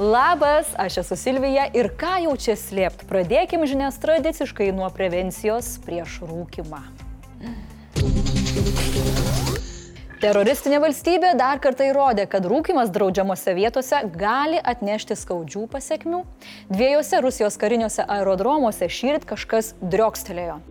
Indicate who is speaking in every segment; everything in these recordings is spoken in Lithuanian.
Speaker 1: Labas, aš esu Silvija ir ką jau čia slėpti, pradėkim žinias tradiciškai nuo prevencijos prieš rūkimą. Teroristinė valstybė dar kartą įrodė, kad rūkimas draudžiamose vietose gali atnešti skaudžių pasiekmių. Dviejose Rusijos kariniuose aerodromuose šyrit kažkas driokstelėjo.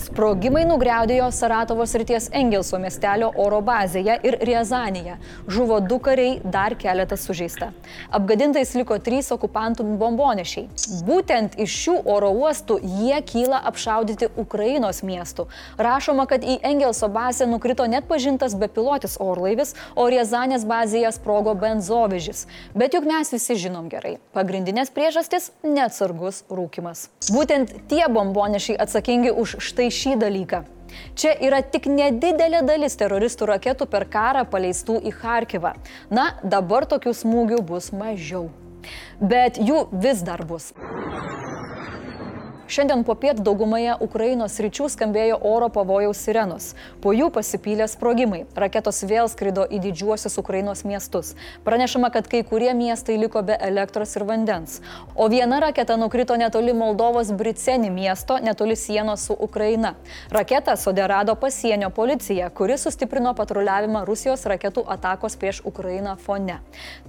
Speaker 1: Sprogimai nugriaudėjo Saratovo srities Engelso miestelio oro bazėje ir Riazanėje. Žuvo du kariai, dar keletas sužeista. Apgadintais liko trys okupantų bombonešiai. Būtent iš šių oro uostų jie kyla apšaudyti Ukrainos miestų. Rašoma, kad į Engelso bazę nukrito net pažintas bepilotis orlaivis, o Riazanės bazėje sprogo benzovežis. Bet juk mes visi žinom gerai. Pagrindinės priežastis - neatsargus rūkimas. Būtent tie bombonešiai atsakingi už štai šį dalyką. Čia yra tik nedidelė dalis teroristų raketų per karą paleistų į Harkivą. Na, dabar tokių smūgių bus mažiau. Bet jų vis dar bus. Šiandien po piet daugumoje Ukrainos ryčių skambėjo oro pavojaus sirenos. Po jų pasipylė sprogimai. Raketos vėl skrido į didžiuosius Ukrainos miestus. Pranešama, kad kai kurie miestai liko be elektros ir vandens. O viena raketa nukrito netoli Moldovos Briceni miesto, netoli sienos su Ukraina. Raketą sodė rado pasienio policija, kuri sustiprino patruliavimą Rusijos raketų atakos prieš Ukrainą fone.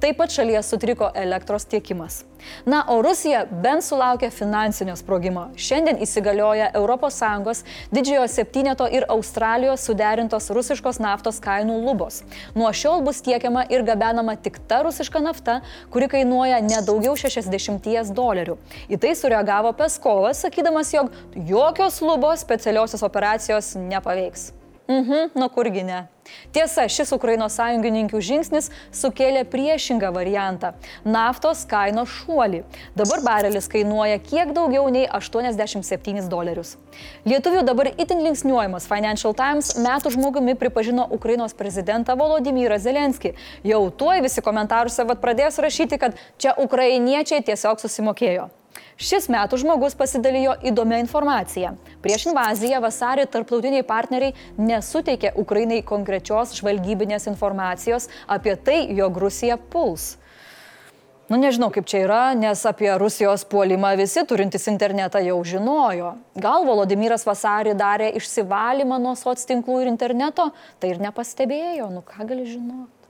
Speaker 1: Taip pat šalyje sutriko elektros tiekimas. Na, o Rusija bent sulaukė finansinio sprogimo. Šiandien įsigalioja ES didžiojo septyneto ir Australijos suderintos rusiškos naftos kainų lubos. Nuo šiol bus tiekiama ir gabenama tik ta rusiška nafta, kuri kainuoja nedaugiau 60 dolerių. Į tai sureagavo Peskovas, sakydamas, jog jokios lubos specialiosios operacijos nepaveiks. Mhm, nu kurgi ne. Tiesa, šis Ukrainos sąjungininkių žingsnis sukėlė priešingą variantą - naftos kainos šuolį. Dabar barelis kainuoja kiek daugiau nei 87 dolerius. Lietuvių dabar itin linksniuojamas Financial Times metų žmogumi pripažino Ukrainos prezidentą Volodymyrą Zelenskį. Jau tuoj visi komentaruose vad pradės rašyti, kad čia ukrainiečiai tiesiog susimokėjo. Šis metų žmogus pasidalijo įdomią informaciją. Prieš invaziją vasarį tarptautiniai partneriai nesuteikė Ukrainai konkrečios žvalgybinės informacijos apie tai, jog Rusija puls. Nu nežinau, kaip čia yra, nes apie Rusijos puolimą visi turintys internetą jau žinojo. Gal Volodymyras vasarį darė išsivalymą nuo soc tinklų ir interneto, tai ir nepastebėjo, nu ką gali žinoti.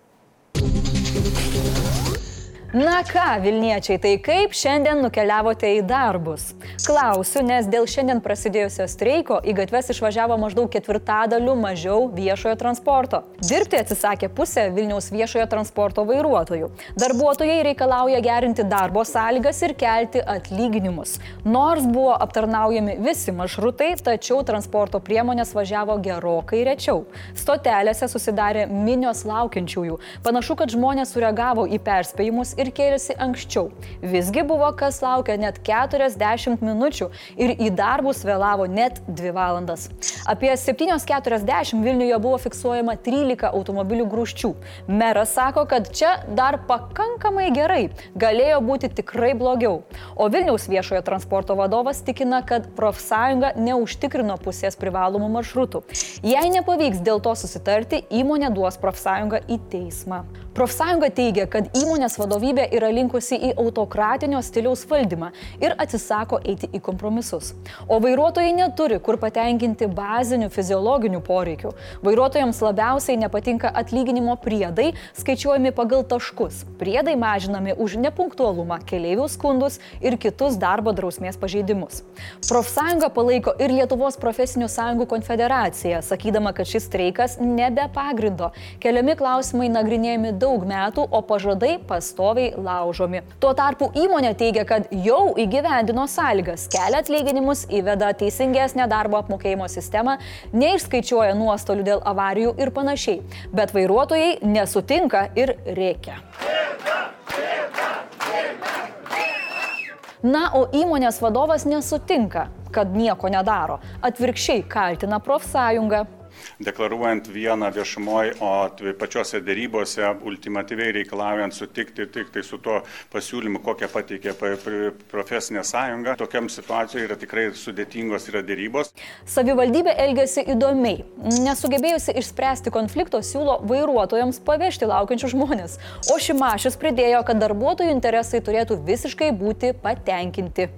Speaker 1: Na ką, Vilniečiai, tai kaip šiandien nukeliavote į darbus? Klausiu, nes dėl šiandien prasidėjusio streiko į gatves išvažiavo maždaug ketvirtadalių mažiau viešojo transporto. Dirbti atsisakė pusė Vilniaus viešojo transporto vairuotojų. Darbuotojai reikalauja gerinti darbo sąlygas ir kelti atlyginimus. Nors buvo aptarnaujami visi maršrutai, tačiau transporto priemonės važiavo gerokai rečiau. Stotelėse susidarė minios laukiančiųjų. Panašu, kad žmonės sureagavo į perspėjimus ir kėlėsi anksčiau. Visgi buvo kas laukia net 40 minučių ir į darbus vėlavo net 2 valandas. Apie 7.40 Vilniuje buvo fiksuojama 13 automobilių grūščių. Meras sako, kad čia dar pakankamai gerai, galėjo būti tikrai blogiau. O Vilniaus viešojo transporto vadovas tikina, kad profsąjunga neužtikrino pusės privalomų maršrutų. Jei nepavyks dėl to susitarti, įmonė duos profsąjungą į teismą. Profsąjunga teigia, kad įmonės vadovybė yra linkusi į autokratinio stiliaus valdymą ir atsisako eiti į kompromisus. O vairuotojai neturi kur patenkinti bazinių fiziologinių poreikių. Vairuotojams labiausiai nepatinka atlyginimo priedai, skaičiuojami pagal taškus. Priedai mažinami už nepunktualumą, keliaivių skundus ir kitus darbo drausmės pažeidimus. Profsąjunga palaiko ir Lietuvos profesinių sąjungų konfederaciją, sakydama, kad šis streikas nebe pagrindo. Keliami klausimai nagrinėjami daug metų, o pažadai pastoviai laužomi. Tuo tarpu įmonė teigia, kad jau įgyvendino sąlygas, kelia atlyginimus, įveda teisingesnę darbo apmokėjimo sistemą, neišskaičiuoja nuostolių dėl avarijų ir panašiai. Bet vairuotojai nesutinka ir reikia. Na, o įmonės vadovas nesutinka, kad nieko nedaro. Atvirkščiai kaltina profsąjungą.
Speaker 2: Deklaruojant vieną viešumoje, o pačiose dėrybose ultimatyviai reikalaujant sutikti tik tai su tuo pasiūlymu, kokią pateikė profesinė sąjunga. Tokiam situacijoje yra tikrai sudėtingos yra dėrybos.
Speaker 1: Savivaldybė elgėsi įdomiai. Nesugebėjusi išspręsti konflikto siūlo vairuotojams pavežti laukiančius žmonės. O Šimašis pridėjo, kad darbuotojų interesai turėtų visiškai būti patenkinti.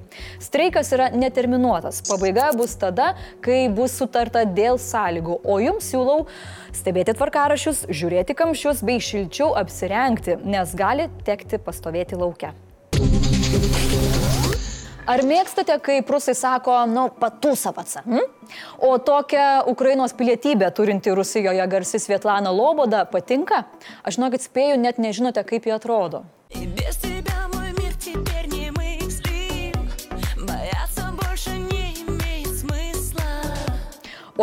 Speaker 1: Streikas yra neterminuotas. Pabaiga bus tada, kai bus sutarta dėl sąlygų o jums siūlau stebėti tvarkarašius, žiūrėti kamščius bei šilčiau apsirengti, nes gali tekti pastovėti laukia. Ar mėgstate, kai rusai sako, nu, patusa pats? Hm? O tokia Ukrainos pilietybė turinti Rusijoje garsi Svetlana Loboda patinka? Aš žinokit, spėju, net nežinote, kaip ji atrodo. Įbėsti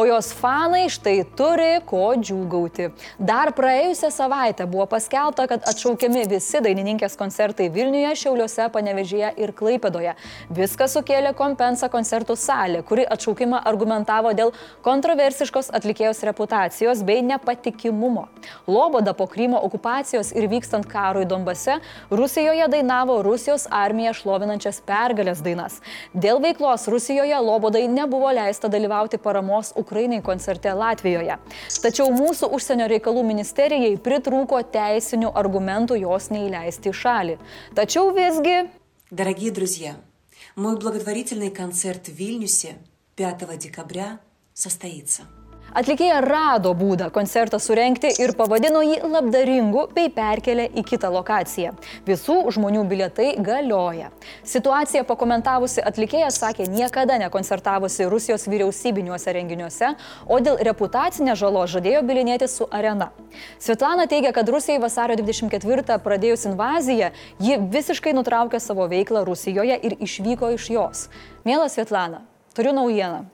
Speaker 1: O jos fanai štai turi ko džiūgauti. Dar praėjusią savaitę buvo paskelbta, kad atšaukiami visi dainininkės koncertai Vilniuje, Šiauliuose, Panevežyje ir Klaipedoje. Viską sukėlė kompensa koncertų salė, kuri atšaukimą argumentavo dėl kontroversiškos atlikėjos reputacijos bei nepatikimumo. Loboda po Krymo okupacijos ir vykstant karui Dombase, Rusijoje dainavo Rusijos armiją šlovinančias pergalės dainas. Dėl veiklos Rusijoje Lobodai nebuvo leista dalyvauti paramos Ukrainai koncerte Latvijoje. Tačiau mūsų užsienio reikalų ministerijai pritrūko teisinių argumentų jos neįleisti į šalį. Tačiau visgi...
Speaker 3: Дорогие друзья, мой благотворительный концерт в Вильнюсе 5 декабря состоится.
Speaker 1: Atlikėja rado būdą koncertą surenkti ir pavadino jį labdaringu bei perkelė į kitą lokaciją. Visų žmonių bilietai galioja. Situaciją pakomentavusi atlikėja sakė niekada nekoncertavusi Rusijos vyriausybiniuose renginiuose, o dėl reputacinės žalos žadėjo bilinėti su arena. Svetlana teigia, kad Rusijai vasario 24 pradėjus invaziją, ji visiškai nutraukė savo veiklą Rusijoje ir išvyko iš jos. Mėla Svetlana, turiu naujieną.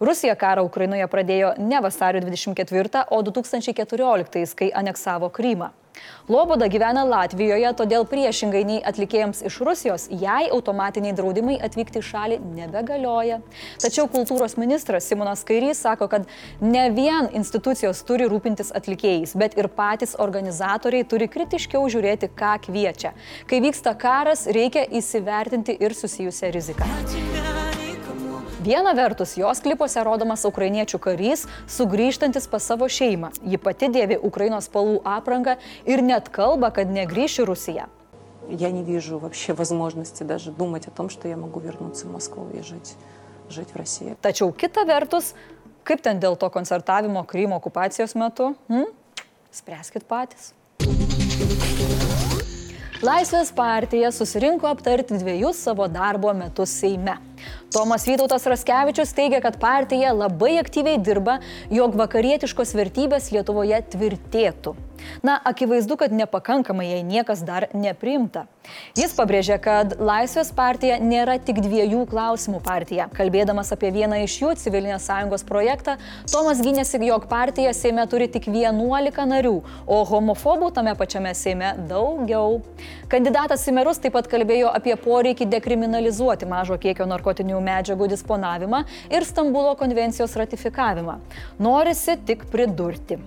Speaker 1: Rusija karą Ukrainoje pradėjo ne vasario 24, o 2014, kai aneksavo Krymą. Loboda gyvena Latvijoje, todėl priešingai nei atlikėjams iš Rusijos, jai automatiniai draudimai atvykti į šalį nebegalioja. Tačiau kultūros ministras Simonas Kairys sako, kad ne vien institucijos turi rūpintis atlikėjais, bet ir patys organizatoriai turi kritiškiau žiūrėti, ką kviečia. Kai vyksta karas, reikia įsivertinti ir susijusią riziką. Viena vertus, jos klipuose rodomas ukrainiečių karys, sugrįžtantis pas savo šeimą. Ji pati dėvi Ukrainos spalvų aprangą ir net kalba, kad negrįš į Rusiją.
Speaker 4: Я не вижу вообще возможности даже думать о том, что я могу вернуться в Москву и жить, жить в России.
Speaker 1: Tačiau kita vertus, kaip ten dėl to koncertavimo Krymo okupacijos metu? Hm? Spręskit patys. Laisvės partija susirinko aptarti dviejus savo darbo metus Seime. Tomas Vytautas Raskevičius teigia, kad partija labai aktyviai dirba, jog vakarietiškos vertybės Lietuvoje tvirtėtų. Na, akivaizdu, kad nepakankamai jai niekas dar nepriimta. Jis pabrėžė, kad Laisvės partija nėra tik dviejų klausimų partija. Kalbėdamas apie vieną iš jų, civilinės sąjungos projektą, Tomas gynėsi, jog partija Seime turi tik 11 narių, o homofobų tame pačiame Seime daugiau. Kandidatas į merus taip pat kalbėjo apie poreikį dekriminalizuoti mažo kiekio narkotinių medžiagų disponavimą ir Stambulo konvencijos ratifikavimą. Norisi tik pridurti.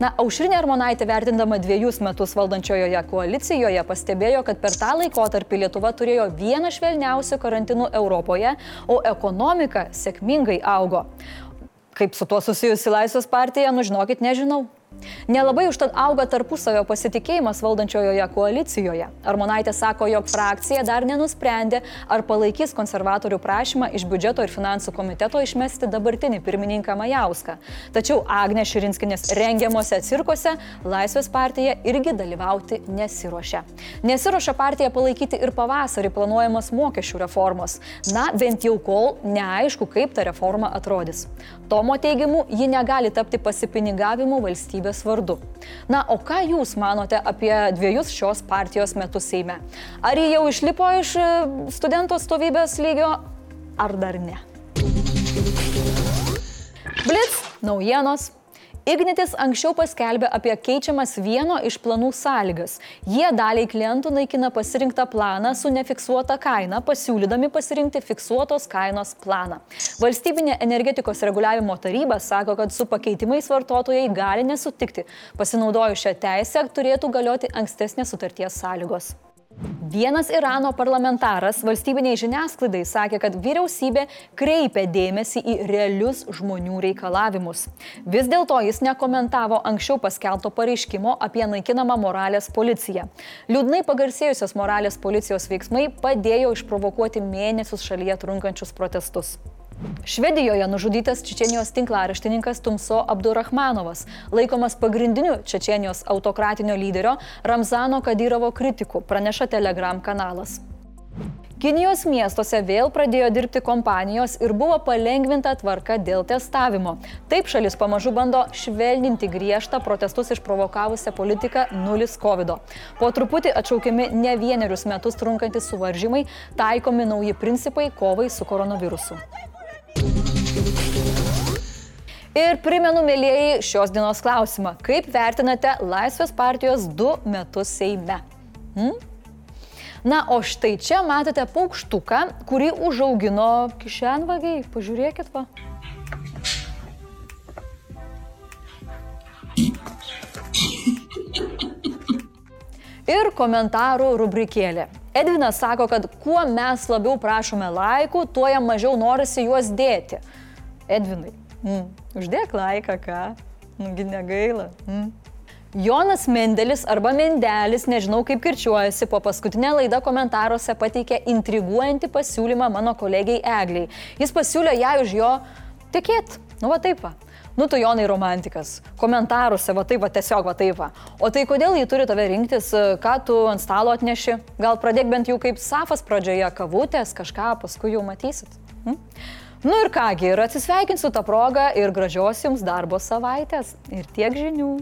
Speaker 1: Na, Aušrinė Armonaitė vertindama dviejus metus valdančiojoje koalicijoje pastebėjo, kad per tą laikotarpį Lietuva turėjo vieną švelniausių karantinų Europoje, o ekonomika sėkmingai augo. Kaip su tuo susijusi Laisvės partija, nu žinokit, nežinau. Nelabai užtat auga tarpusavio pasitikėjimas valdančiojoje koalicijoje. Armonaitė sako, jog frakcija dar nenusprendė, ar palaikys konservatorių prašymą iš biudžeto ir finansų komiteto išmesti dabartinį pirmininką Majauską. Tačiau Agne Širinskinės rengiamuose cirkuose Laisvės partija irgi dalyvauti nesiuošia. Nesiuošia partija palaikyti ir pavasarį planuojamas mokesčių reformos. Na, bent jau kol neaišku, kaip ta reforma atrodys. Tomo teigimu, ji negali tapti pasipinigavimu valstybės vardu. Na, o ką Jūs manote apie dviejus šios partijos metus Seime? Ar jie jau išlipo iš e, studento stovybės lygio, ar dar ne? Blitz naujienos. Ignitis anksčiau paskelbė apie keičiamas vieno iš planų sąlygas. Jie daliai klientų naikina pasirinktą planą su nefiksuota kaina, pasiūlydami pasirinkti fiksuotos kainos planą. Valstybinė energetikos reguliavimo taryba sako, kad su pakeitimais vartotojai gali nesutikti. Pasinaudojus šią teisę turėtų galioti ankstesnės sutarties sąlygos. Vienas Irano parlamentaras valstybiniai žiniasklaidai sakė, kad vyriausybė kreipia dėmesį į realius žmonių reikalavimus. Vis dėlto jis nekomentavo anksčiau paskelbto pareiškimo apie naikinamą moralės policiją. Liūdnai pagarsėjusios moralės policijos veiksmai padėjo išprovokuoti mėnesius šalyje trunkančius protestus. Švedijoje nužudytas Čečenijos tinklaraštininkas Tumso Abdurrahmanovas, laikomas pagrindiniu Čečenijos autokratinio lyderio Ramzano Kadyrovo kritiku, praneša Telegram kanalas. Kinijos miestuose vėl pradėjo dirbti kompanijos ir buvo palengvinta tvarka dėl testavimo. Taip šalis pamažu bando švelninti griežtą protestus išprovokavusią politiką nulis COVID. -o. Po truputį atšaukiami ne vienerius metus trunkantis suvaržymai, taikomi nauji principai kovai su koronavirusu. Ir primenu, mėlyjeji, šios dienos klausimą. Kaip vertinate Laisvės partijos du metus Seime? Hmm? Na, o štai čia matote paukštuką, kurį užaugino kišenvagiai. Pažiūrėkit va. Ir komentarų rubrikėlė. Edvinas sako, kad kuo mes labiau prašome laikų, tuo jam mažiau norisi juos dėti. Edvinai, mm, uždėk laiką, ką? Nugi negaila. Mm. Jonas Mendelis arba Mendelis, nežinau kaip kirčiuojasi, po paskutinę laidą komentaruose pateikė intriguojantį pasiūlymą mano kolegiai Egliai. Jis pasiūlė ją už jo tikėti. Nu va taip va. Nu, tu Jonai romantikas. Komentaruose, va taip, va tiesiog, va taip. Va. O tai kodėl jį turi tave rinktis, ką tu ant stalo atneši? Gal pradėk bent jau kaip safas pradžioje, kavutės, kažką, paskui jau matysit. Hm? Nu ir kągi, ir atsisveikinsiu tą progą ir gražios jums darbo savaitės. Ir tiek žinių.